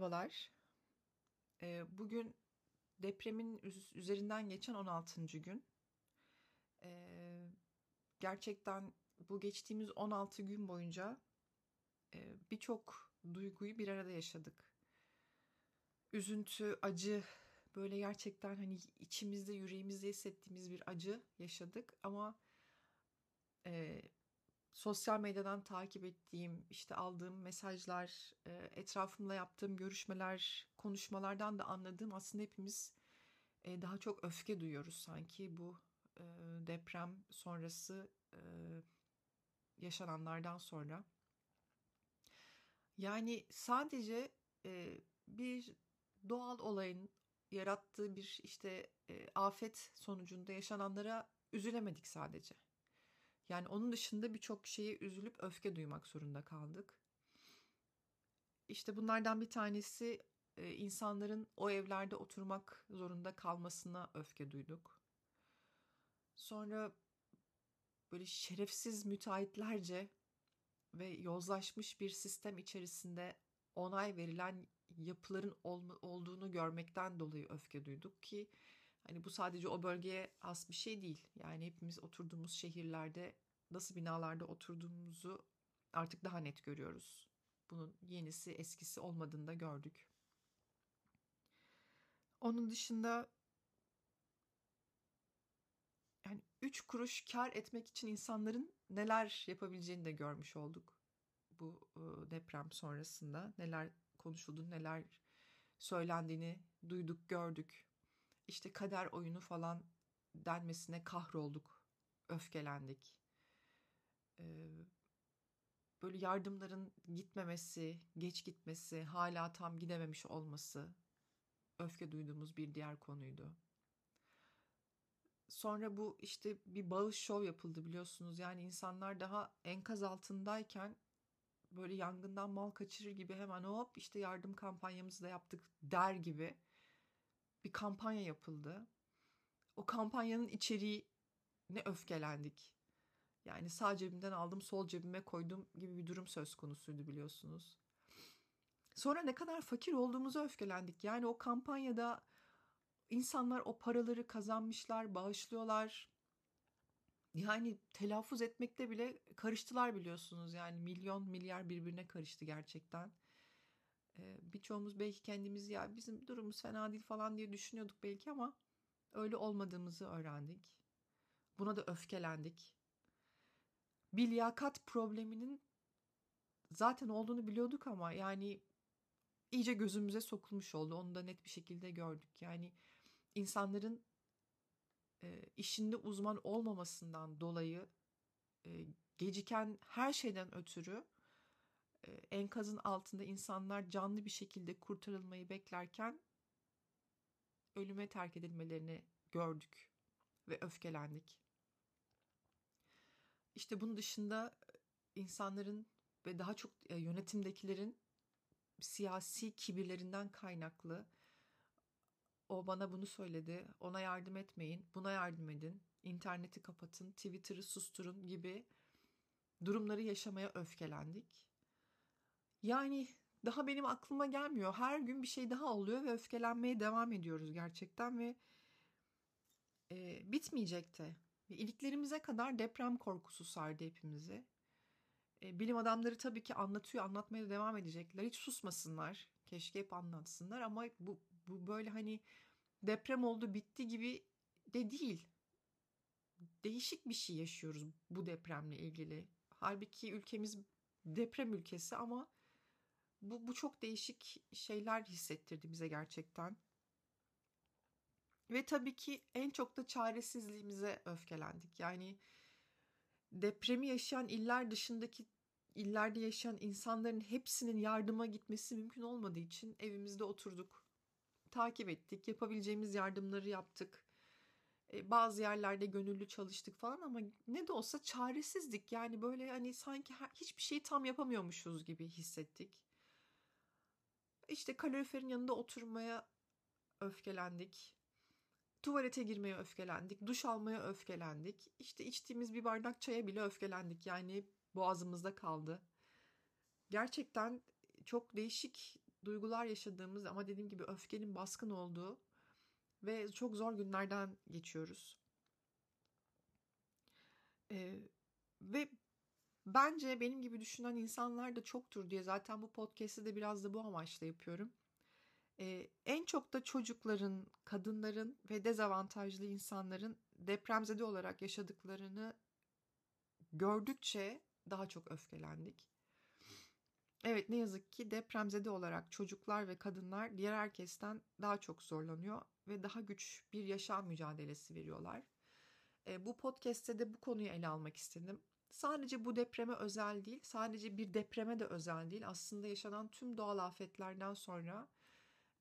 Merhabalar. Ee, bugün depremin üzerinden geçen 16. gün. Ee, gerçekten bu geçtiğimiz 16 gün boyunca e, birçok duyguyu bir arada yaşadık. Üzüntü, acı, böyle gerçekten hani içimizde, yüreğimizde hissettiğimiz bir acı yaşadık. Ama e, sosyal medyadan takip ettiğim, işte aldığım mesajlar, e, etrafımla yaptığım görüşmeler, konuşmalardan da anladığım aslında hepimiz e, daha çok öfke duyuyoruz sanki bu e, deprem sonrası yaşananlardan sonra. Yani sadece bir doğal olayın yarattığı bir işte afet sonucunda yaşananlara üzülemedik sadece. Yani onun dışında birçok şeye üzülüp öfke duymak zorunda kaldık. İşte bunlardan bir tanesi e, insanların o evlerde oturmak zorunda kalmasına öfke duyduk. Sonra böyle şerefsiz müteahhitlerce ve yozlaşmış bir sistem içerisinde onay verilen yapıların olduğunu görmekten dolayı öfke duyduk ki Hani bu sadece o bölgeye has bir şey değil. Yani hepimiz oturduğumuz şehirlerde nasıl binalarda oturduğumuzu artık daha net görüyoruz. Bunun yenisi eskisi olmadığını da gördük. Onun dışında yani üç kuruş kar etmek için insanların neler yapabileceğini de görmüş olduk. Bu e, deprem sonrasında neler konuşuldu, neler söylendiğini duyduk, gördük işte kader oyunu falan denmesine kahrolduk, öfkelendik. Ee, böyle yardımların gitmemesi, geç gitmesi, hala tam gidememiş olması öfke duyduğumuz bir diğer konuydu. Sonra bu işte bir bağış şov yapıldı biliyorsunuz. Yani insanlar daha enkaz altındayken böyle yangından mal kaçırır gibi hemen hop işte yardım kampanyamızı da yaptık der gibi bir kampanya yapıldı. O kampanyanın içeriği ne öfkelendik. Yani sağ cebimden aldım sol cebime koydum gibi bir durum söz konusuydu biliyorsunuz. Sonra ne kadar fakir olduğumuzu öfkelendik. Yani o kampanyada insanlar o paraları kazanmışlar, bağışlıyorlar. Yani telaffuz etmekte bile karıştılar biliyorsunuz. Yani milyon milyar birbirine karıştı gerçekten. Ee, birçoğumuz belki kendimiz ya bizim durumumuz fena değil falan diye düşünüyorduk belki ama öyle olmadığımızı öğrendik. Buna da öfkelendik. Bir liyakat probleminin zaten olduğunu biliyorduk ama yani iyice gözümüze sokulmuş oldu. Onu da net bir şekilde gördük. Yani insanların e, işinde uzman olmamasından dolayı e, geciken her şeyden ötürü enkazın altında insanlar canlı bir şekilde kurtarılmayı beklerken ölüme terk edilmelerini gördük ve öfkelendik. İşte bunun dışında insanların ve daha çok e, yönetimdekilerin siyasi kibirlerinden kaynaklı o bana bunu söyledi, ona yardım etmeyin, buna yardım edin, interneti kapatın, Twitter'ı susturun gibi durumları yaşamaya öfkelendik. Yani daha benim aklıma gelmiyor. Her gün bir şey daha oluyor ve öfkelenmeye devam ediyoruz gerçekten ve e, bitmeyecek de. İliklerimize kadar deprem korkusu sardı hepimizi. E, bilim adamları tabii ki anlatıyor, anlatmaya da devam edecekler. Hiç susmasınlar. Keşke hep anlatsınlar ama bu, bu böyle hani deprem oldu bitti gibi de değil. Değişik bir şey yaşıyoruz bu depremle ilgili. Halbuki ülkemiz deprem ülkesi ama bu, bu çok değişik şeyler hissettirdi bize gerçekten. Ve tabii ki en çok da çaresizliğimize öfkelendik. Yani depremi yaşayan iller dışındaki illerde yaşayan insanların hepsinin yardıma gitmesi mümkün olmadığı için evimizde oturduk. Takip ettik, yapabileceğimiz yardımları yaptık. E, bazı yerlerde gönüllü çalıştık falan ama ne de olsa çaresizdik. Yani böyle hani sanki hiçbir şeyi tam yapamıyormuşuz gibi hissettik. İşte kaloriferin yanında oturmaya öfkelendik. Tuvalete girmeye öfkelendik. Duş almaya öfkelendik. İşte içtiğimiz bir bardak çaya bile öfkelendik. Yani boğazımızda kaldı. Gerçekten çok değişik duygular yaşadığımız ama dediğim gibi öfkenin baskın olduğu ve çok zor günlerden geçiyoruz. Ee, ve bence benim gibi düşünen insanlar da çoktur diye zaten bu podcast'i de biraz da bu amaçla yapıyorum. Ee, en çok da çocukların, kadınların ve dezavantajlı insanların depremzede olarak yaşadıklarını gördükçe daha çok öfkelendik. Evet ne yazık ki depremzede olarak çocuklar ve kadınlar diğer herkesten daha çok zorlanıyor ve daha güç bir yaşam mücadelesi veriyorlar. E, bu podcast'te de bu konuyu ele almak istedim. Sadece bu depreme özel değil, sadece bir depreme de özel değil. Aslında yaşanan tüm doğal afetlerden sonra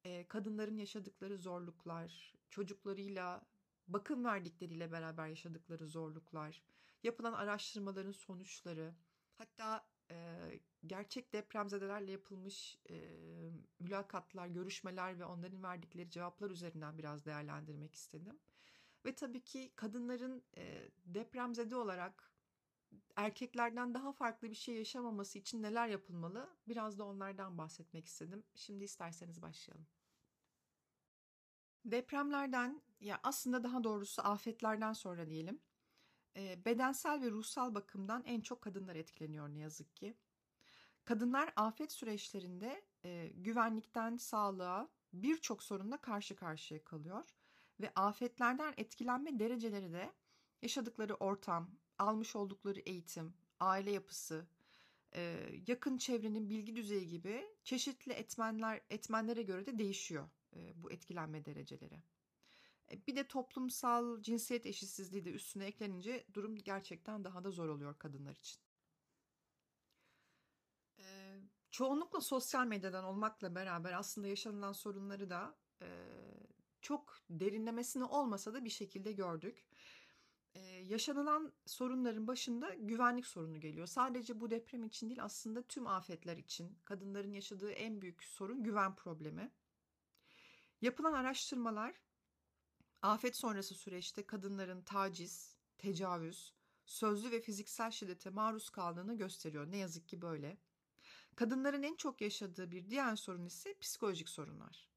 e, kadınların yaşadıkları zorluklar, çocuklarıyla, bakım verdikleriyle beraber yaşadıkları zorluklar, yapılan araştırmaların sonuçları, hatta e, gerçek depremzedelerle yapılmış e, mülakatlar, görüşmeler ve onların verdikleri cevaplar üzerinden biraz değerlendirmek istedim. Ve tabii ki kadınların e, depremzede olarak erkeklerden daha farklı bir şey yaşamaması için neler yapılmalı? Biraz da onlardan bahsetmek istedim. Şimdi isterseniz başlayalım. Depremlerden ya aslında daha doğrusu afetlerden sonra diyelim. E, bedensel ve ruhsal bakımdan en çok kadınlar etkileniyor ne yazık ki. Kadınlar afet süreçlerinde e, güvenlikten sağlığa birçok sorunla karşı karşıya kalıyor ve afetlerden etkilenme dereceleri de yaşadıkları ortam, almış oldukları eğitim, aile yapısı, e, yakın çevrenin bilgi düzeyi gibi çeşitli etmenler etmenlere göre de değişiyor e, bu etkilenme dereceleri. E, bir de toplumsal cinsiyet eşitsizliği de üstüne eklenince durum gerçekten daha da zor oluyor kadınlar için. çoğunlukla sosyal medyadan olmakla beraber aslında yaşanılan sorunları da çok derinlemesine olmasa da bir şekilde gördük. Yaşanılan sorunların başında güvenlik sorunu geliyor. Sadece bu deprem için değil aslında tüm afetler için kadınların yaşadığı en büyük sorun güven problemi. Yapılan araştırmalar afet sonrası süreçte kadınların taciz, tecavüz, sözlü ve fiziksel şiddete maruz kaldığını gösteriyor. Ne yazık ki böyle. Kadınların en çok yaşadığı bir diğer sorun ise psikolojik sorunlar.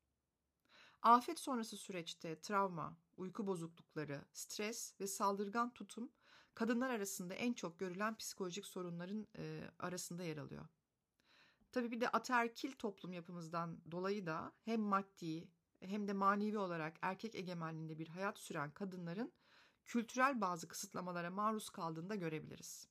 Afet sonrası süreçte travma, uyku bozuklukları, stres ve saldırgan tutum kadınlar arasında en çok görülen psikolojik sorunların e, arasında yer alıyor. Tabii bir de ataerkil toplum yapımızdan dolayı da hem maddi hem de manevi olarak erkek egemenliğinde bir hayat süren kadınların kültürel bazı kısıtlamalara maruz kaldığını da görebiliriz.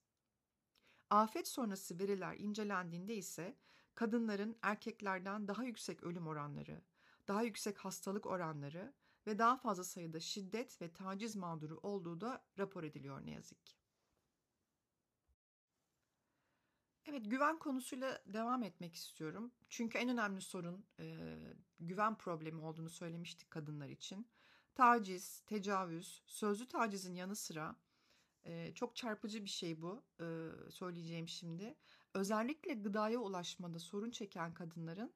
Afet sonrası veriler incelendiğinde ise kadınların erkeklerden daha yüksek ölüm oranları, daha yüksek hastalık oranları ve daha fazla sayıda şiddet ve taciz mağduru olduğu da rapor ediliyor ne yazık ki. Evet güven konusuyla devam etmek istiyorum. Çünkü en önemli sorun e, güven problemi olduğunu söylemiştik kadınlar için. Taciz, tecavüz, sözlü tacizin yanı sıra e, çok çarpıcı bir şey bu e, söyleyeceğim şimdi. Özellikle gıdaya ulaşmada sorun çeken kadınların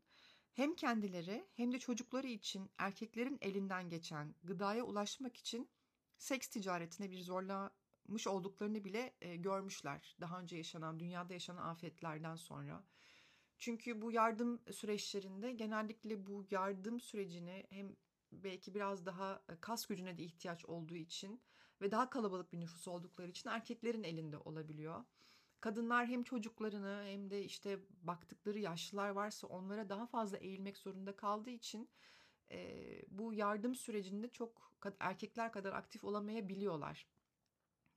hem kendileri hem de çocukları için erkeklerin elinden geçen gıdaya ulaşmak için seks ticaretine bir zorlamış olduklarını bile e, görmüşler. Daha önce yaşanan, dünyada yaşanan afetlerden sonra. Çünkü bu yardım süreçlerinde genellikle bu yardım sürecini hem belki biraz daha e, kas gücüne de ihtiyaç olduğu için ve daha kalabalık bir nüfus oldukları için erkeklerin elinde olabiliyor. Kadınlar hem çocuklarını hem de işte baktıkları yaşlılar varsa onlara daha fazla eğilmek zorunda kaldığı için e, bu yardım sürecinde çok erkekler kadar aktif olamayabiliyorlar.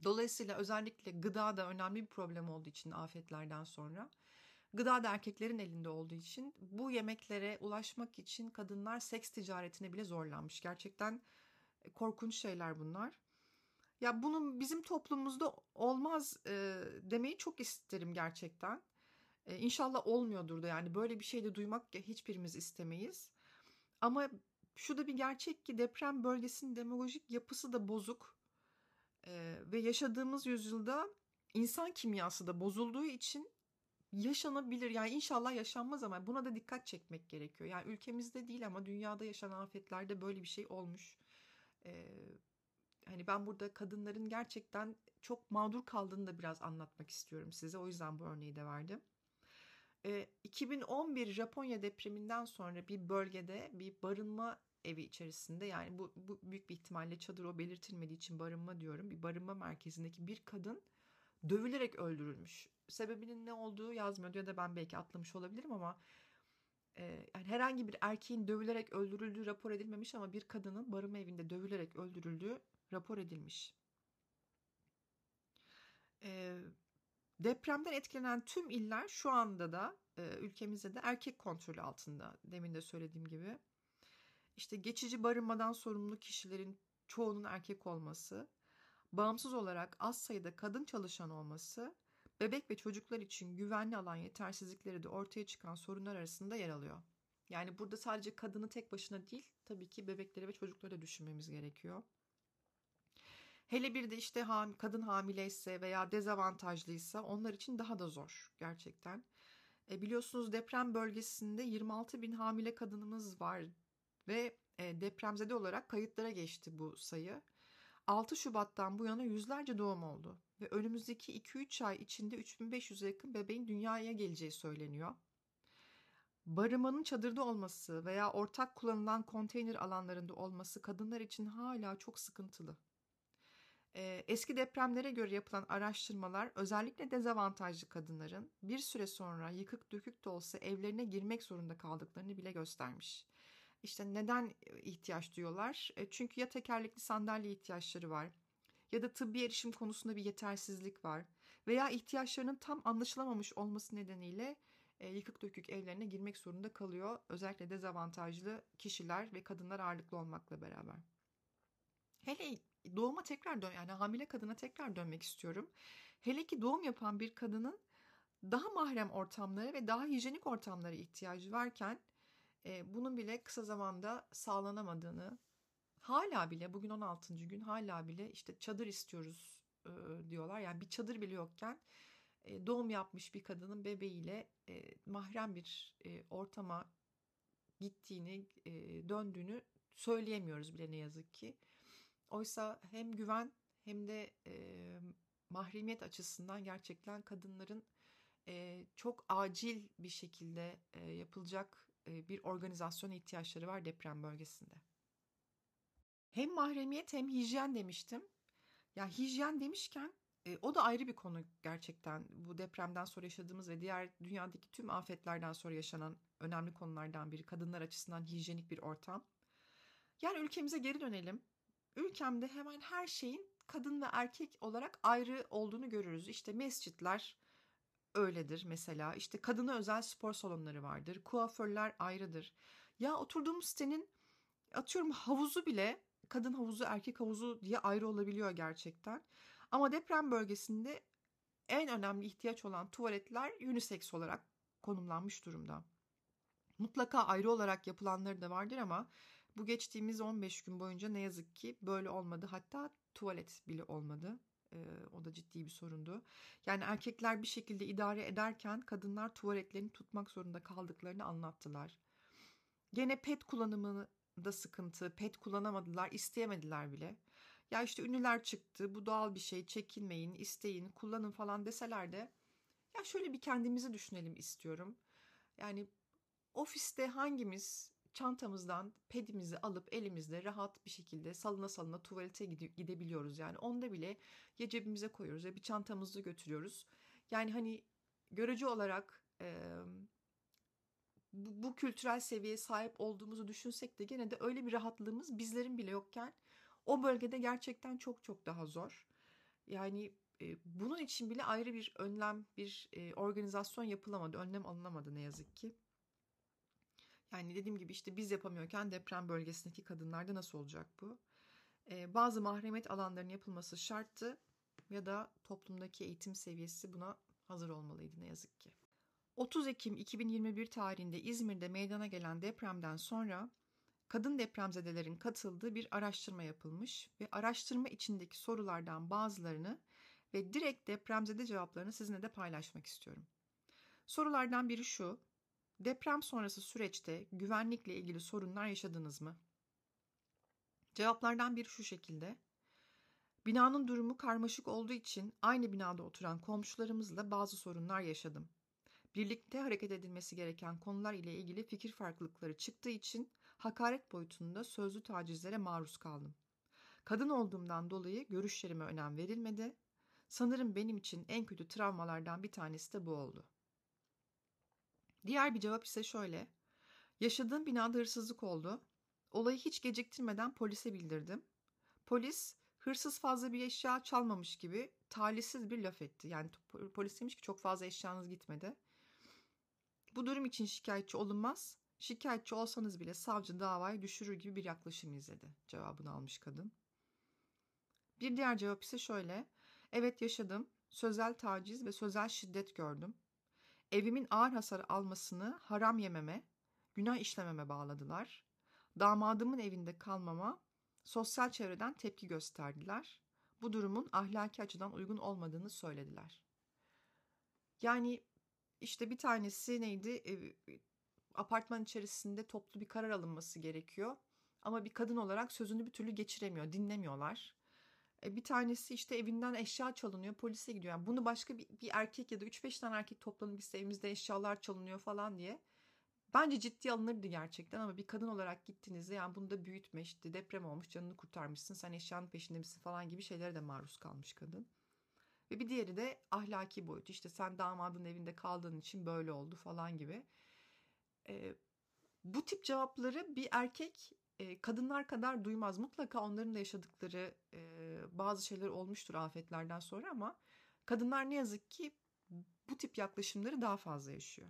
Dolayısıyla özellikle gıda da önemli bir problem olduğu için afetlerden sonra gıda da erkeklerin elinde olduğu için bu yemeklere ulaşmak için kadınlar seks ticaretine bile zorlanmış. Gerçekten korkunç şeyler bunlar. Ya bunun bizim toplumumuzda olmaz e, demeyi çok isterim gerçekten. E, inşallah olmuyordur da yani böyle bir şey de duymak hiçbirimiz istemeyiz. Ama şu da bir gerçek ki deprem bölgesinin demolojik yapısı da bozuk. E, ve yaşadığımız yüzyılda insan kimyası da bozulduğu için yaşanabilir. Yani inşallah yaşanmaz ama buna da dikkat çekmek gerekiyor. Yani ülkemizde değil ama dünyada yaşanan afetlerde böyle bir şey olmuş. Ee, hani ben burada kadınların gerçekten çok mağdur kaldığını da biraz anlatmak istiyorum size. O yüzden bu örneği de verdim. E, 2011 Japonya depreminden sonra bir bölgede bir barınma evi içerisinde yani bu, bu büyük bir ihtimalle çadır o belirtilmediği için barınma diyorum. Bir barınma merkezindeki bir kadın dövülerek öldürülmüş. Sebebinin ne olduğu yazmıyor ya da ben belki atlamış olabilirim ama e, yani herhangi bir erkeğin dövülerek öldürüldüğü rapor edilmemiş ama bir kadının barınma evinde dövülerek öldürüldüğü rapor edilmiş. E, depremden etkilenen tüm iller şu anda da e, ülkemizde de erkek kontrolü altında demin de söylediğim gibi. İşte geçici barınmadan sorumlu kişilerin çoğunun erkek olması, bağımsız olarak az sayıda kadın çalışan olması, bebek ve çocuklar için güvenli alan yetersizlikleri de ortaya çıkan sorunlar arasında yer alıyor. Yani burada sadece kadını tek başına değil, tabii ki bebekleri ve çocukları da düşünmemiz gerekiyor. Hele bir de işte kadın hamileyse veya dezavantajlıysa onlar için daha da zor gerçekten. E, biliyorsunuz deprem bölgesinde 26 bin hamile kadınımız var ve e, depremzede olarak kayıtlara geçti bu sayı. 6 Şubat'tan bu yana yüzlerce doğum oldu ve önümüzdeki 2-3 ay içinde 3500'e yakın bebeğin dünyaya geleceği söyleniyor. Barınmanın çadırda olması veya ortak kullanılan konteyner alanlarında olması kadınlar için hala çok sıkıntılı. Eski depremlere göre yapılan araştırmalar özellikle dezavantajlı kadınların bir süre sonra yıkık dökük de olsa evlerine girmek zorunda kaldıklarını bile göstermiş. İşte neden ihtiyaç duyuyorlar? Çünkü ya tekerlekli sandalye ihtiyaçları var ya da tıbbi erişim konusunda bir yetersizlik var veya ihtiyaçlarının tam anlaşılamamış olması nedeniyle yıkık dökük evlerine girmek zorunda kalıyor. Özellikle dezavantajlı kişiler ve kadınlar ağırlıklı olmakla beraber. Hele doğuma tekrar dön yani hamile kadına tekrar dönmek istiyorum. Hele ki doğum yapan bir kadının daha mahrem ortamlara ve daha hijyenik ortamlara ihtiyacı varken e, bunun bile kısa zamanda sağlanamadığını hala bile bugün 16. gün hala bile işte çadır istiyoruz e, diyorlar. Yani bir çadır bile yokken e, doğum yapmış bir kadının bebeğiyle e, mahrem bir e, ortama gittiğini, e, döndüğünü söyleyemiyoruz bile ne yazık ki. Oysa hem güven hem de e, mahremiyet açısından gerçekten kadınların e, çok acil bir şekilde e, yapılacak e, bir organizasyon ihtiyaçları var deprem bölgesinde. Hem mahremiyet hem hijyen demiştim. Ya hijyen demişken e, o da ayrı bir konu gerçekten. Bu depremden sonra yaşadığımız ve diğer dünyadaki tüm afetlerden sonra yaşanan önemli konulardan biri. Kadınlar açısından hijyenik bir ortam. Yani ülkemize geri dönelim ülkemde hemen her şeyin kadın ve erkek olarak ayrı olduğunu görürüz. İşte mescitler öyledir mesela. İşte kadına özel spor salonları vardır. Kuaförler ayrıdır. Ya oturduğumuz sitenin atıyorum havuzu bile kadın havuzu erkek havuzu diye ayrı olabiliyor gerçekten. Ama deprem bölgesinde en önemli ihtiyaç olan tuvaletler unisex olarak konumlanmış durumda. Mutlaka ayrı olarak yapılanları da vardır ama bu geçtiğimiz 15 gün boyunca ne yazık ki böyle olmadı. Hatta tuvalet bile olmadı. Ee, o da ciddi bir sorundu. Yani erkekler bir şekilde idare ederken kadınlar tuvaletlerini tutmak zorunda kaldıklarını anlattılar. Gene pet kullanımı da sıkıntı. Pet kullanamadılar, isteyemediler bile. Ya işte ünlüler çıktı, bu doğal bir şey, çekinmeyin, isteyin, kullanın falan deseler de ya şöyle bir kendimizi düşünelim istiyorum. Yani ofiste hangimiz çantamızdan pedimizi alıp elimizde rahat bir şekilde salına salına tuvalete gidebiliyoruz. Yani onda bile ya cebimize koyuyoruz ya bir çantamızı götürüyoruz. Yani hani görücü olarak e, bu, bu kültürel seviyeye sahip olduğumuzu düşünsek de gene de öyle bir rahatlığımız bizlerin bile yokken o bölgede gerçekten çok çok daha zor. Yani e, bunun için bile ayrı bir önlem, bir e, organizasyon yapılamadı, önlem alınamadı ne yazık ki. Yani dediğim gibi işte biz yapamıyorken deprem bölgesindeki kadınlarda nasıl olacak bu? Ee, bazı mahremiyet alanlarının yapılması şarttı ya da toplumdaki eğitim seviyesi buna hazır olmalıydı ne yazık ki. 30 Ekim 2021 tarihinde İzmir'de meydana gelen depremden sonra kadın depremzedelerin katıldığı bir araştırma yapılmış ve araştırma içindeki sorulardan bazılarını ve direkt depremzede cevaplarını sizinle de paylaşmak istiyorum. Sorulardan biri şu. Deprem sonrası süreçte güvenlikle ilgili sorunlar yaşadınız mı? Cevaplardan biri şu şekilde. Binanın durumu karmaşık olduğu için aynı binada oturan komşularımızla bazı sorunlar yaşadım. birlikte hareket edilmesi gereken konular ile ilgili fikir farklılıkları çıktığı için hakaret boyutunda sözlü tacizlere maruz kaldım. Kadın olduğumdan dolayı görüşlerime önem verilmedi. Sanırım benim için en kötü travmalardan bir tanesi de bu oldu. Diğer bir cevap ise şöyle. Yaşadığım binada hırsızlık oldu. Olayı hiç geciktirmeden polise bildirdim. Polis hırsız fazla bir eşya çalmamış gibi talihsiz bir laf etti. Yani polis demiş ki çok fazla eşyanız gitmedi. Bu durum için şikayetçi olunmaz. Şikayetçi olsanız bile savcı davayı düşürür gibi bir yaklaşım izledi. Cevabını almış kadın. Bir diğer cevap ise şöyle. Evet yaşadım. Sözel taciz ve sözel şiddet gördüm. Evimin ağır hasar almasını haram yememe, günah işlememe bağladılar. Damadımın evinde kalmama sosyal çevreden tepki gösterdiler. Bu durumun ahlaki açıdan uygun olmadığını söylediler. Yani işte bir tanesi neydi? apartman içerisinde toplu bir karar alınması gerekiyor. Ama bir kadın olarak sözünü bir türlü geçiremiyor, dinlemiyorlar. E, bir tanesi işte evinden eşya çalınıyor, polise gidiyor. Yani bunu başka bir, bir erkek ya da 3-5 tane erkek toplanıp biz evimizde eşyalar çalınıyor falan diye. Bence ciddi alınırdı gerçekten ama bir kadın olarak gittiğinizde yani bunu da büyütme işte deprem olmuş canını kurtarmışsın sen eşyanın peşinde misin falan gibi şeylere de maruz kalmış kadın. Ve bir diğeri de ahlaki boyut işte sen damadın evinde kaldığın için böyle oldu falan gibi. E, bu tip cevapları bir erkek e, kadınlar kadar duymaz. Mutlaka onların da yaşadıkları e, bazı şeyler olmuştur afetlerden sonra ama kadınlar ne yazık ki bu tip yaklaşımları daha fazla yaşıyor.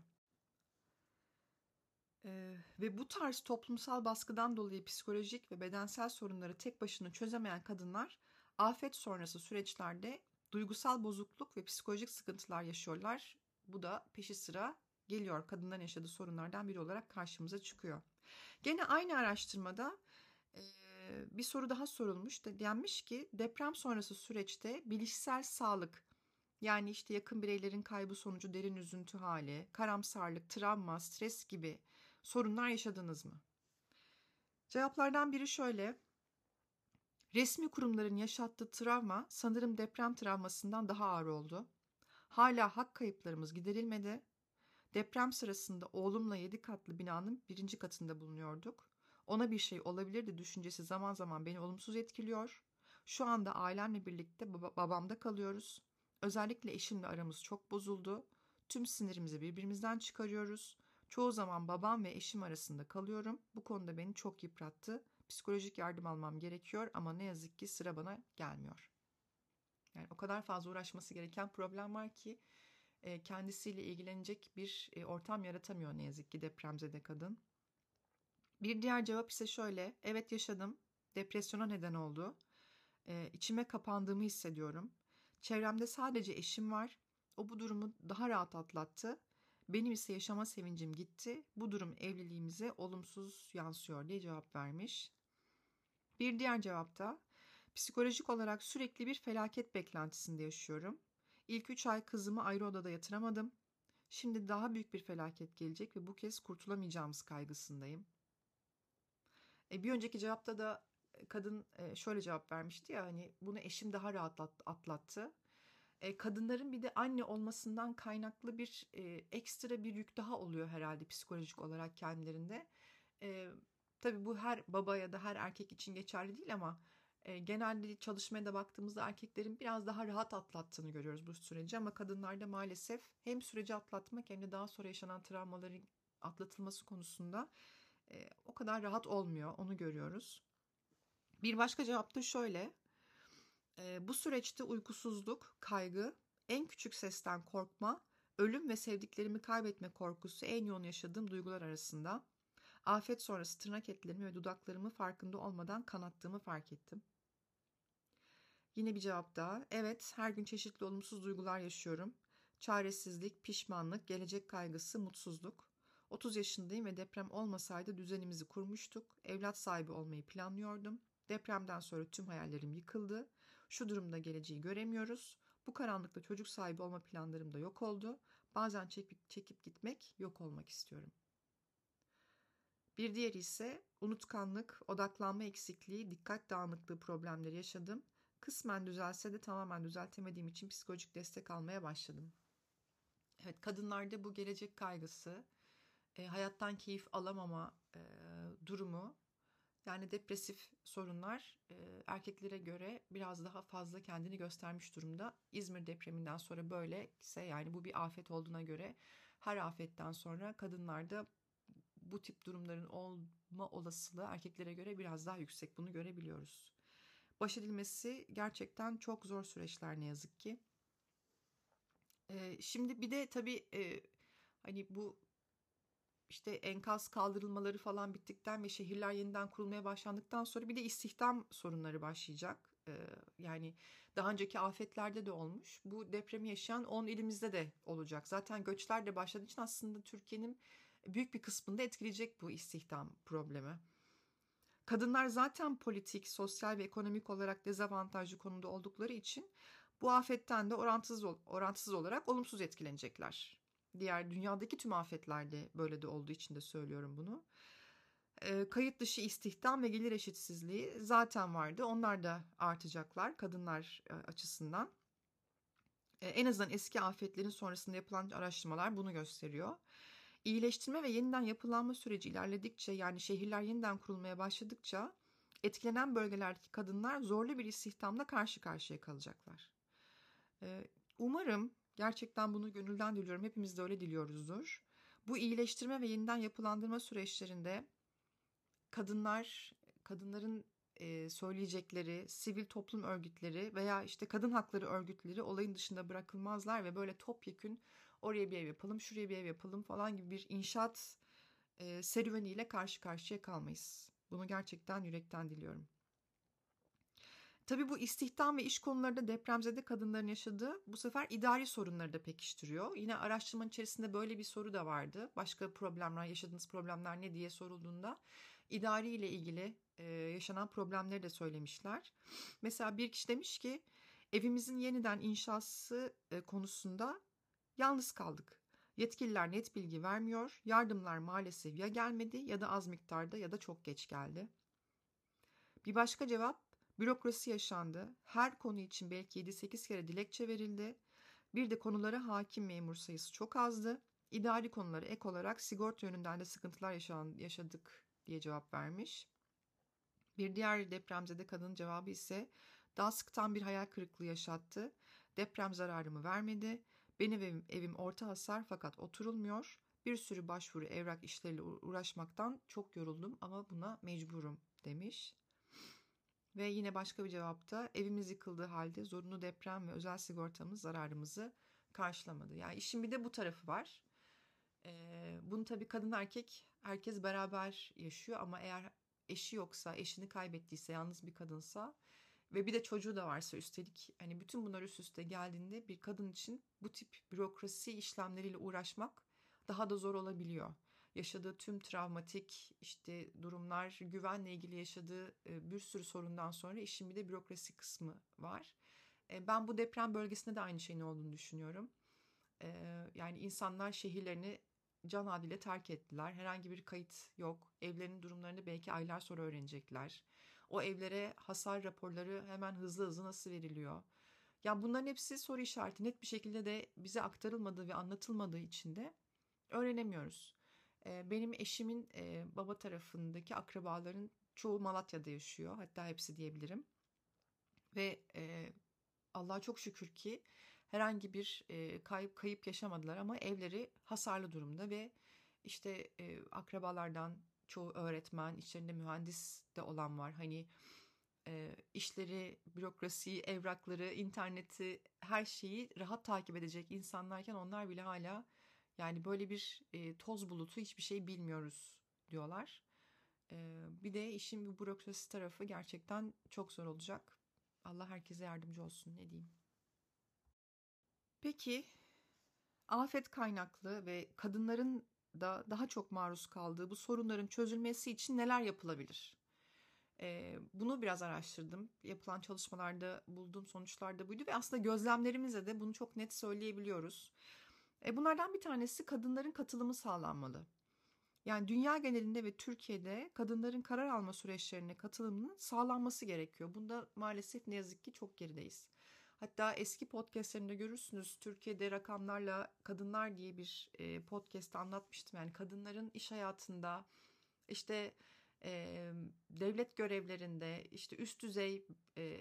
Ee, ve bu tarz toplumsal baskıdan dolayı psikolojik ve bedensel sorunları tek başına çözemeyen kadınlar afet sonrası süreçlerde duygusal bozukluk ve psikolojik sıkıntılar yaşıyorlar. Bu da peşi sıra geliyor kadınların yaşadığı sorunlardan biri olarak karşımıza çıkıyor. Gene aynı araştırmada bir soru daha sorulmuş. De, denmiş ki deprem sonrası süreçte bilişsel sağlık yani işte yakın bireylerin kaybı sonucu derin üzüntü hali, karamsarlık, travma, stres gibi sorunlar yaşadınız mı? Cevaplardan biri şöyle. Resmi kurumların yaşattığı travma sanırım deprem travmasından daha ağır oldu. Hala hak kayıplarımız giderilmedi. Deprem sırasında oğlumla yedi katlı binanın birinci katında bulunuyorduk. Ona bir şey olabilirdi düşüncesi zaman zaman beni olumsuz etkiliyor. Şu anda ailemle birlikte bab- babamda kalıyoruz. Özellikle eşimle aramız çok bozuldu. Tüm sinirimizi birbirimizden çıkarıyoruz. Çoğu zaman babam ve eşim arasında kalıyorum. Bu konuda beni çok yıprattı. Psikolojik yardım almam gerekiyor ama ne yazık ki sıra bana gelmiyor. Yani o kadar fazla uğraşması gereken problem var ki e, kendisiyle ilgilenecek bir e, ortam yaratamıyor ne yazık ki depremzede kadın. Bir diğer cevap ise şöyle. Evet yaşadım. Depresyona neden oldu. E, içime kapandığımı hissediyorum. Çevremde sadece eşim var. O bu durumu daha rahat atlattı. Benim ise yaşama sevincim gitti. Bu durum evliliğimize olumsuz yansıyor diye cevap vermiş. Bir diğer cevapta psikolojik olarak sürekli bir felaket beklentisinde yaşıyorum. İlk üç ay kızımı ayrı odada yatıramadım. Şimdi daha büyük bir felaket gelecek ve bu kez kurtulamayacağımız kaygısındayım. E, bir önceki cevapta da e, kadın e, şöyle cevap vermişti ya hani bunu eşim daha rahat atlattı. E, kadınların bir de anne olmasından kaynaklı bir e, ekstra bir yük daha oluyor herhalde psikolojik olarak kendilerinde. E, tabii bu her baba ya da her erkek için geçerli değil ama e, genelde çalışmaya da baktığımızda erkeklerin biraz daha rahat atlattığını görüyoruz bu süreci ama kadınlarda maalesef hem süreci atlatmak hem de daha sonra yaşanan travmaların atlatılması konusunda e, o kadar rahat olmuyor onu görüyoruz. Bir başka cevap da şöyle. E, bu süreçte uykusuzluk, kaygı, en küçük sesten korkma, ölüm ve sevdiklerimi kaybetme korkusu en yoğun yaşadığım duygular arasında. Afet sonrası tırnak etlerimi ve dudaklarımı farkında olmadan kanattığımı fark ettim. Yine bir cevap daha. Evet, her gün çeşitli olumsuz duygular yaşıyorum. Çaresizlik, pişmanlık, gelecek kaygısı, mutsuzluk. 30 yaşındayım ve deprem olmasaydı düzenimizi kurmuştuk. Evlat sahibi olmayı planlıyordum. Depremden sonra tüm hayallerim yıkıldı. Şu durumda geleceği göremiyoruz. Bu karanlıkta çocuk sahibi olma planlarım da yok oldu. Bazen çekip, çekip gitmek, yok olmak istiyorum. Bir diğeri ise unutkanlık, odaklanma eksikliği, dikkat dağınıklığı problemleri yaşadım. Kısmen düzelse de tamamen düzeltemediğim için psikolojik destek almaya başladım. Evet, kadınlarda bu gelecek kaygısı, e, hayattan keyif alamama e, durumu, yani depresif sorunlar e, erkeklere göre biraz daha fazla kendini göstermiş durumda. İzmir depreminden sonra böyle ise yani bu bir afet olduğuna göre her afetten sonra kadınlarda bu tip durumların olma olasılığı erkeklere göre biraz daha yüksek. Bunu görebiliyoruz. Baş edilmesi gerçekten çok zor süreçler ne yazık ki. Ee, şimdi bir de tabii e, hani bu işte enkaz kaldırılmaları falan bittikten ve şehirler yeniden kurulmaya başlandıktan sonra bir de istihdam sorunları başlayacak. Ee, yani daha önceki afetlerde de olmuş. Bu depremi yaşayan 10 ilimizde de olacak. Zaten göçler de başladığı için aslında Türkiye'nin büyük bir kısmında etkileyecek bu istihdam problemi. Kadınlar zaten politik, sosyal ve ekonomik olarak dezavantajlı konumda oldukları için bu afetten de orantısız, orantısız olarak olumsuz etkilenecekler. Diğer dünyadaki tüm afetlerde böyle de olduğu için de söylüyorum bunu. E, kayıt dışı istihdam ve gelir eşitsizliği zaten vardı. Onlar da artacaklar kadınlar e, açısından. E, en azından eski afetlerin sonrasında yapılan araştırmalar bunu gösteriyor. İyileştirme ve yeniden yapılanma süreci ilerledikçe yani şehirler yeniden kurulmaya başladıkça etkilenen bölgelerdeki kadınlar zorlu bir istihdamla karşı karşıya kalacaklar. Umarım gerçekten bunu gönülden diliyorum hepimiz de öyle diliyoruzdur. Bu iyileştirme ve yeniden yapılandırma süreçlerinde kadınlar, kadınların söyleyecekleri, sivil toplum örgütleri veya işte kadın hakları örgütleri olayın dışında bırakılmazlar ve böyle topyekün oraya bir ev yapalım, şuraya bir ev yapalım falan gibi bir inşaat e, serüveniyle karşı karşıya kalmayız. Bunu gerçekten yürekten diliyorum. Tabii bu istihdam ve iş konularında depremzede kadınların yaşadığı bu sefer idari sorunları da pekiştiriyor. Yine araştırmanın içerisinde böyle bir soru da vardı. Başka problemler, yaşadığınız problemler ne diye sorulduğunda idari ile ilgili e, yaşanan problemleri de söylemişler. Mesela bir kişi demiş ki evimizin yeniden inşası e, konusunda Yalnız kaldık. Yetkililer net bilgi vermiyor. Yardımlar maalesef ya gelmedi ya da az miktarda ya da çok geç geldi. Bir başka cevap bürokrasi yaşandı. Her konu için belki 7-8 kere dilekçe verildi. Bir de konulara hakim memur sayısı çok azdı. İdari konuları ek olarak sigorta yönünden de sıkıntılar yaşadık diye cevap vermiş. Bir diğer depremzede kadın cevabı ise daha sıktan bir hayal kırıklığı yaşattı. Deprem zararımı vermedi. Benim evim, evim orta hasar fakat oturulmuyor. Bir sürü başvuru evrak işleriyle uğraşmaktan çok yoruldum ama buna mecburum demiş. Ve yine başka bir cevapta evimiz yıkıldığı halde zorunlu deprem ve özel sigortamız zararımızı karşılamadı. Yani işin bir de bu tarafı var. Ee, bunu tabii kadın erkek herkes beraber yaşıyor ama eğer eşi yoksa, eşini kaybettiyse, yalnız bir kadınsa ve bir de çocuğu da varsa üstelik hani bütün bunlar üst üste geldiğinde bir kadın için bu tip bürokrasi işlemleriyle uğraşmak daha da zor olabiliyor. Yaşadığı tüm travmatik işte durumlar, güvenle ilgili yaşadığı e, bir sürü sorundan sonra işin bir de bürokrasi kısmı var. E, ben bu deprem bölgesinde de aynı şeyin olduğunu düşünüyorum. E, yani insanlar şehirlerini can adıyla terk ettiler. Herhangi bir kayıt yok. Evlerinin durumlarını belki aylar sonra öğrenecekler. O evlere hasar raporları hemen hızlı hızlı nasıl veriliyor? Yani bunların hepsi soru işareti. Net bir şekilde de bize aktarılmadığı ve anlatılmadığı için de öğrenemiyoruz. Benim eşimin baba tarafındaki akrabaların çoğu Malatya'da yaşıyor. Hatta hepsi diyebilirim. Ve Allah'a çok şükür ki herhangi bir kayıp kayıp yaşamadılar ama evleri hasarlı durumda ve işte akrabalardan çoğu öğretmen, içlerinde mühendis de olan var. Hani e, işleri, bürokrasiyi, evrakları, interneti, her şeyi rahat takip edecek insanlarken onlar bile hala yani böyle bir e, toz bulutu hiçbir şey bilmiyoruz diyorlar. E, bir de işin bu bürokrasi tarafı gerçekten çok zor olacak. Allah herkese yardımcı olsun ne diyeyim. Peki afet kaynaklı ve kadınların da daha çok maruz kaldığı bu sorunların çözülmesi için neler yapılabilir? Bunu biraz araştırdım. Yapılan çalışmalarda bulduğum sonuçlar da buydu ve aslında gözlemlerimizle de bunu çok net söyleyebiliyoruz. E, bunlardan bir tanesi kadınların katılımı sağlanmalı. Yani dünya genelinde ve Türkiye'de kadınların karar alma süreçlerine katılımının sağlanması gerekiyor. Bunda maalesef ne yazık ki çok gerideyiz. Hatta eski podcastlerimde görürsünüz Türkiye'de rakamlarla kadınlar diye bir e, podcast'te anlatmıştım. Yani kadınların iş hayatında işte e, devlet görevlerinde işte üst düzey e,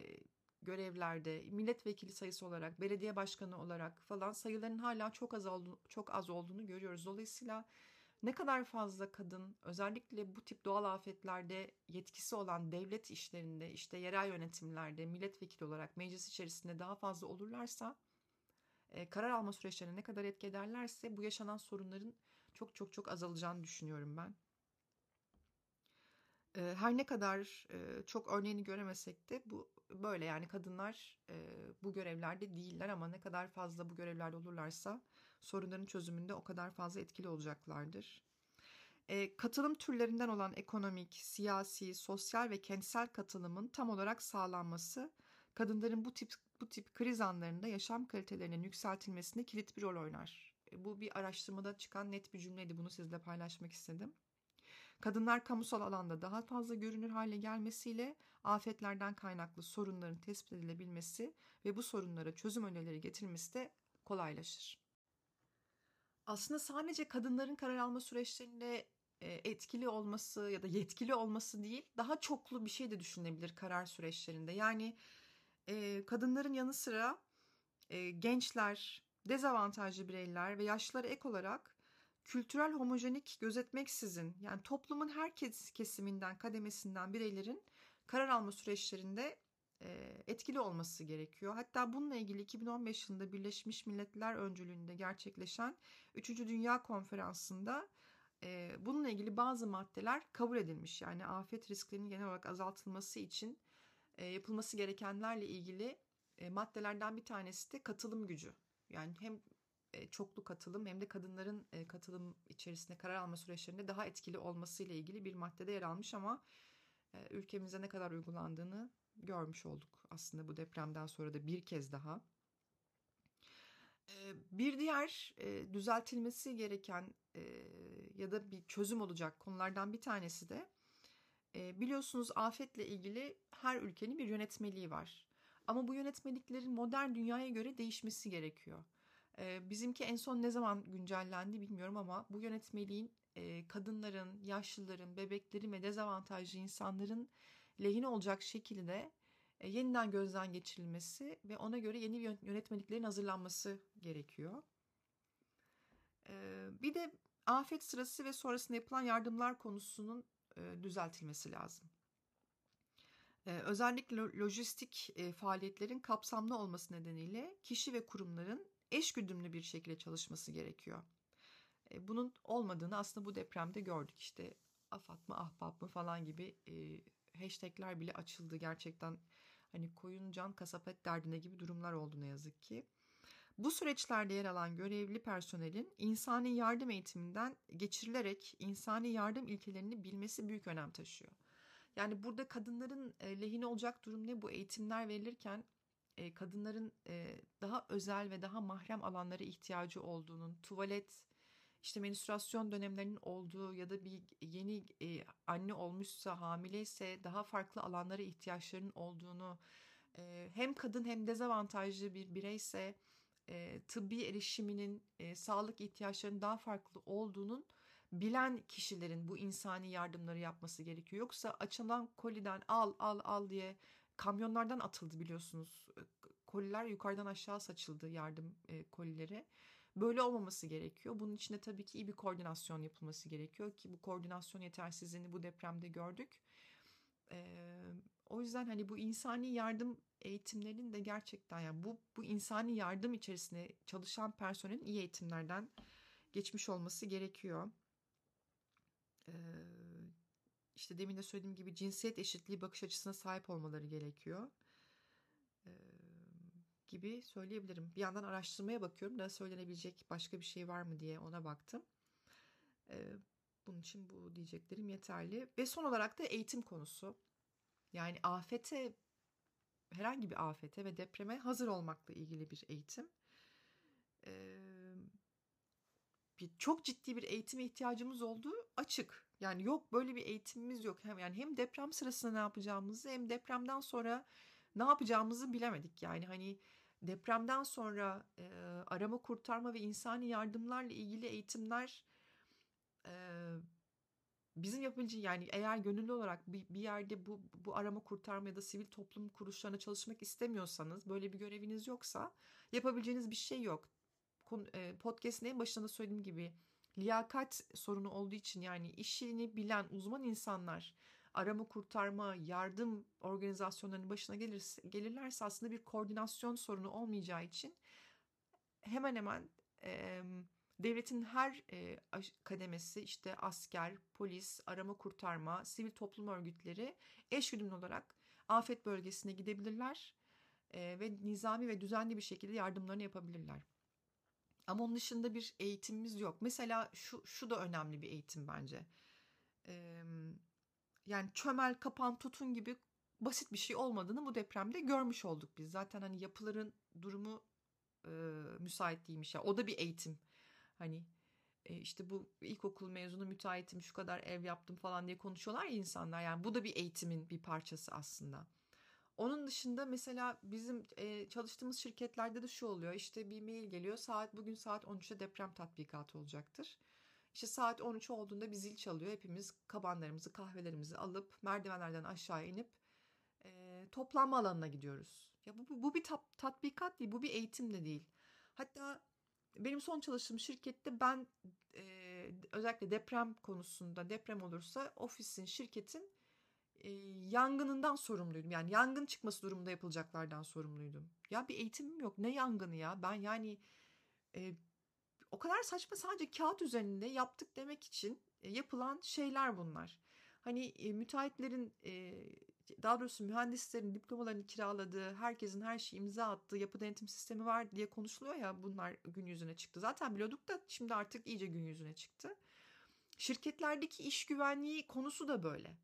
görevlerde milletvekili sayısı olarak belediye başkanı olarak falan sayıların hala çok az olduğunu, çok az olduğunu görüyoruz. Dolayısıyla ne kadar fazla kadın özellikle bu tip doğal afetlerde yetkisi olan devlet işlerinde işte yerel yönetimlerde milletvekili olarak meclis içerisinde daha fazla olurlarsa e, karar alma süreçlerine ne kadar etki ederlerse bu yaşanan sorunların çok çok çok azalacağını düşünüyorum ben. Her ne kadar çok örneğini göremesek de bu böyle yani kadınlar bu görevlerde değiller ama ne kadar fazla bu görevlerde olurlarsa sorunların çözümünde o kadar fazla etkili olacaklardır. Katılım türlerinden olan ekonomik, siyasi, sosyal ve kentsel katılımın tam olarak sağlanması kadınların bu tip bu tip kriz anlarında yaşam kalitelerinin yükseltilmesinde kilit bir rol oynar. Bu bir araştırmada çıkan net bir cümleydi. Bunu sizle paylaşmak istedim. Kadınlar kamusal alanda daha fazla görünür hale gelmesiyle afetlerden kaynaklı sorunların tespit edilebilmesi ve bu sorunlara çözüm önerileri getirilmesi de kolaylaşır. Aslında sadece kadınların karar alma süreçlerinde e, etkili olması ya da yetkili olması değil, daha çoklu bir şey de düşünebilir karar süreçlerinde. Yani e, kadınların yanı sıra e, gençler, dezavantajlı bireyler ve yaşlılara ek olarak kültürel homojenik gözetmeksizin yani toplumun her kesiminden, kademesinden bireylerin karar alma süreçlerinde e, etkili olması gerekiyor. Hatta bununla ilgili 2015 yılında Birleşmiş Milletler öncülüğünde gerçekleşen 3. Dünya Konferansı'nda e, bununla ilgili bazı maddeler kabul edilmiş. Yani afet risklerinin genel olarak azaltılması için e, yapılması gerekenlerle ilgili maddelerden bir tanesi de katılım gücü. Yani hem çoklu katılım hem de kadınların katılım içerisinde karar alma süreçlerinde daha etkili olması ile ilgili bir maddede yer almış ama ülkemize ne kadar uygulandığını görmüş olduk aslında bu depremden sonra da bir kez daha. Bir diğer düzeltilmesi gereken ya da bir çözüm olacak konulardan bir tanesi de biliyorsunuz afetle ilgili her ülkenin bir yönetmeliği var. Ama bu yönetmeliklerin modern dünyaya göre değişmesi gerekiyor. Bizimki en son ne zaman güncellendi bilmiyorum ama bu yönetmeliğin kadınların, yaşlıların, bebeklerin ve dezavantajlı insanların lehine olacak şekilde yeniden gözden geçirilmesi ve ona göre yeni yönetmeliklerin hazırlanması gerekiyor. Bir de afet sırası ve sonrasında yapılan yardımlar konusunun düzeltilmesi lazım. Özellikle lojistik faaliyetlerin kapsamlı olması nedeniyle kişi ve kurumların eşgüdümlü bir şekilde çalışması gerekiyor. Bunun olmadığını aslında bu depremde gördük. İşte afat mı ahbap mı falan gibi hashtagler bile açıldı. Gerçekten hani koyun can kasap et derdine gibi durumlar oldu ne yazık ki. Bu süreçlerde yer alan görevli personelin insani yardım eğitiminden geçirilerek insani yardım ilkelerini bilmesi büyük önem taşıyor. Yani burada kadınların lehine olacak durum ne? Bu eğitimler verilirken kadınların daha özel ve daha mahrem alanlara ihtiyacı olduğunun, tuvalet, işte menstruasyon dönemlerinin olduğu ya da bir yeni e, anne olmuşsa hamileyse daha farklı alanlara ihtiyaçlarının olduğunu e, hem kadın hem dezavantajlı bir bireyse e, tıbbi erişiminin e, sağlık ihtiyaçlarının daha farklı olduğunun bilen kişilerin bu insani yardımları yapması gerekiyor. Yoksa açılan koliden al al al diye kamyonlardan atıldı biliyorsunuz. Koliler yukarıdan aşağı saçıldı yardım e, kolileri. Böyle olmaması gerekiyor. Bunun için de tabii ki iyi bir koordinasyon yapılması gerekiyor ki bu koordinasyon yetersizliğini bu depremde gördük. O yüzden hani bu insani yardım eğitimlerinin de gerçekten yani bu bu insani yardım içerisinde çalışan personelin iyi eğitimlerden geçmiş olması gerekiyor. Ee, işte demin de söylediğim gibi cinsiyet eşitliği bakış açısına sahip olmaları gerekiyor. Gibi söyleyebilirim. Bir yandan araştırmaya bakıyorum da söylenebilecek başka bir şey var mı diye ona baktım. Bunun için bu diyeceklerim yeterli. Ve son olarak da eğitim konusu. Yani afete, herhangi bir afete ve depreme hazır olmakla ilgili bir eğitim. Bir, çok ciddi bir eğitime ihtiyacımız olduğu açık. Yani yok böyle bir eğitimimiz yok. Hem yani hem deprem sırasında ne yapacağımızı hem depremden sonra ne yapacağımızı bilemedik. Yani hani depremden sonra e, arama kurtarma ve insani yardımlarla ilgili eğitimler e, bizim yapabileceği yani eğer gönüllü olarak bir, bir yerde bu, bu arama kurtarma ya da sivil toplum kuruluşlarına çalışmak istemiyorsanız böyle bir göreviniz yoksa yapabileceğiniz bir şey yok. Podcast'ın en başında söylediğim gibi liyakat sorunu olduğu için yani işini bilen uzman insanlar arama kurtarma yardım organizasyonlarının başına gelirse, gelirlerse aslında bir koordinasyon sorunu olmayacağı için hemen hemen e, devletin her e, kademesi işte asker, polis, arama kurtarma, sivil toplum örgütleri eşgüdümlü olarak afet bölgesine gidebilirler e, ve nizami ve düzenli bir şekilde yardımlarını yapabilirler. Ama onun dışında bir eğitimimiz yok. Mesela şu, şu da önemli bir eğitim bence. Ee, yani çömel, kapan, tutun gibi basit bir şey olmadığını bu depremde görmüş olduk biz. Zaten hani yapıların durumu e, müsait değilmiş. Ya. O da bir eğitim. Hani e, işte bu ilkokul mezunu müteahhitim şu kadar ev yaptım falan diye konuşuyorlar ya insanlar. Yani bu da bir eğitimin bir parçası aslında. Onun dışında mesela bizim e, çalıştığımız şirketlerde de şu oluyor. İşte bir mail geliyor. Saat bugün saat 13'te deprem tatbikatı olacaktır. İşte saat 13 olduğunda bir zil çalıyor. Hepimiz kabanlarımızı, kahvelerimizi alıp merdivenlerden aşağı inip e, toplanma alanına gidiyoruz. Ya bu, bu, bu bir tat, tatbikat değil, bu bir eğitim de değil. Hatta benim son çalıştığım şirkette ben e, özellikle deprem konusunda deprem olursa ofisin, şirketin e, yangınından sorumluydum. Yani yangın çıkması durumunda yapılacaklardan sorumluydum. Ya bir eğitimim yok. Ne yangını ya? Ben yani e, o kadar saçma sadece kağıt üzerinde yaptık demek için e, yapılan şeyler bunlar. Hani e, müteahhitlerin e, daha doğrusu mühendislerin diplomalarını kiraladığı, herkesin her şeyi imza attığı yapı denetim sistemi var diye konuşuluyor ya bunlar gün yüzüne çıktı. Zaten biliyorduk da şimdi artık iyice gün yüzüne çıktı. Şirketlerdeki iş güvenliği konusu da böyle.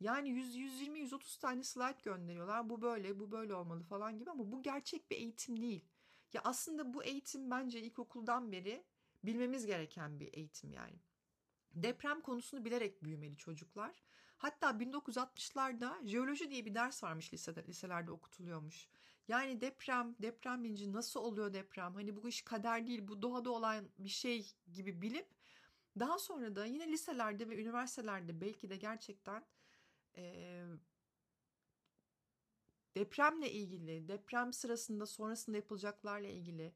Yani 100, 120, 130 tane slide gönderiyorlar. Bu böyle, bu böyle olmalı falan gibi ama bu gerçek bir eğitim değil. Ya aslında bu eğitim bence ilkokuldan beri bilmemiz gereken bir eğitim yani. Deprem konusunu bilerek büyümeli çocuklar. Hatta 1960'larda jeoloji diye bir ders varmış lisede, liselerde okutuluyormuş. Yani deprem, deprem bilinci nasıl oluyor deprem? Hani bu iş kader değil, bu doğada olan bir şey gibi bilip daha sonra da yine liselerde ve üniversitelerde belki de gerçekten e, depremle ilgili, deprem sırasında sonrasında yapılacaklarla ilgili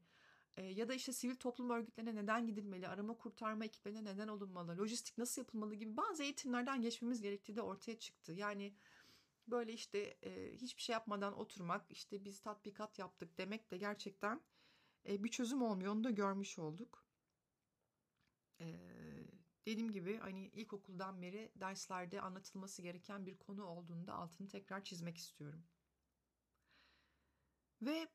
e, ya da işte sivil toplum örgütlerine neden gidilmeli, arama kurtarma ekiplerine neden olunmalı, lojistik nasıl yapılmalı gibi bazı eğitimlerden geçmemiz gerektiği de ortaya çıktı. Yani böyle işte e, hiçbir şey yapmadan oturmak, işte biz tatbikat yaptık demek de gerçekten e, bir çözüm olmuyor. Onu da görmüş olduk. E, dediğim gibi hani ilkokuldan beri derslerde anlatılması gereken bir konu olduğunda altını tekrar çizmek istiyorum. Ve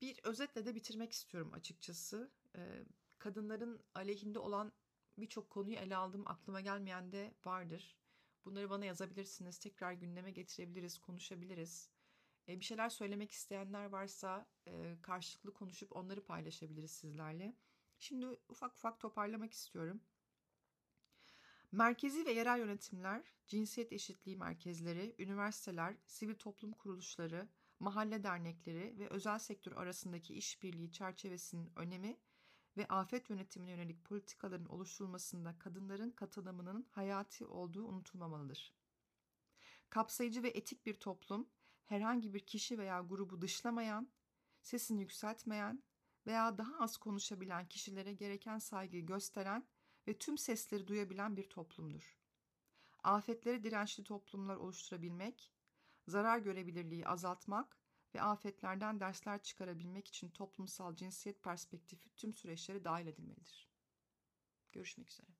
bir özetle de bitirmek istiyorum açıkçası. Ee, kadınların aleyhinde olan birçok konuyu ele aldım. Aklıma gelmeyen de vardır. Bunları bana yazabilirsiniz. Tekrar gündeme getirebiliriz, konuşabiliriz. Ee, bir şeyler söylemek isteyenler varsa e, karşılıklı konuşup onları paylaşabiliriz sizlerle. Şimdi ufak ufak toparlamak istiyorum. Merkezi ve yerel yönetimler, cinsiyet eşitliği merkezleri, üniversiteler, sivil toplum kuruluşları, mahalle dernekleri ve özel sektör arasındaki işbirliği çerçevesinin önemi ve afet yönetimine yönelik politikaların oluşturulmasında kadınların katılımının hayati olduğu unutulmamalıdır. Kapsayıcı ve etik bir toplum, herhangi bir kişi veya grubu dışlamayan, sesini yükseltmeyen veya daha az konuşabilen kişilere gereken saygıyı gösteren ve tüm sesleri duyabilen bir toplumdur. Afetlere dirençli toplumlar oluşturabilmek, zarar görebilirliği azaltmak ve afetlerden dersler çıkarabilmek için toplumsal cinsiyet perspektifi tüm süreçlere dahil edilmelidir. Görüşmek üzere.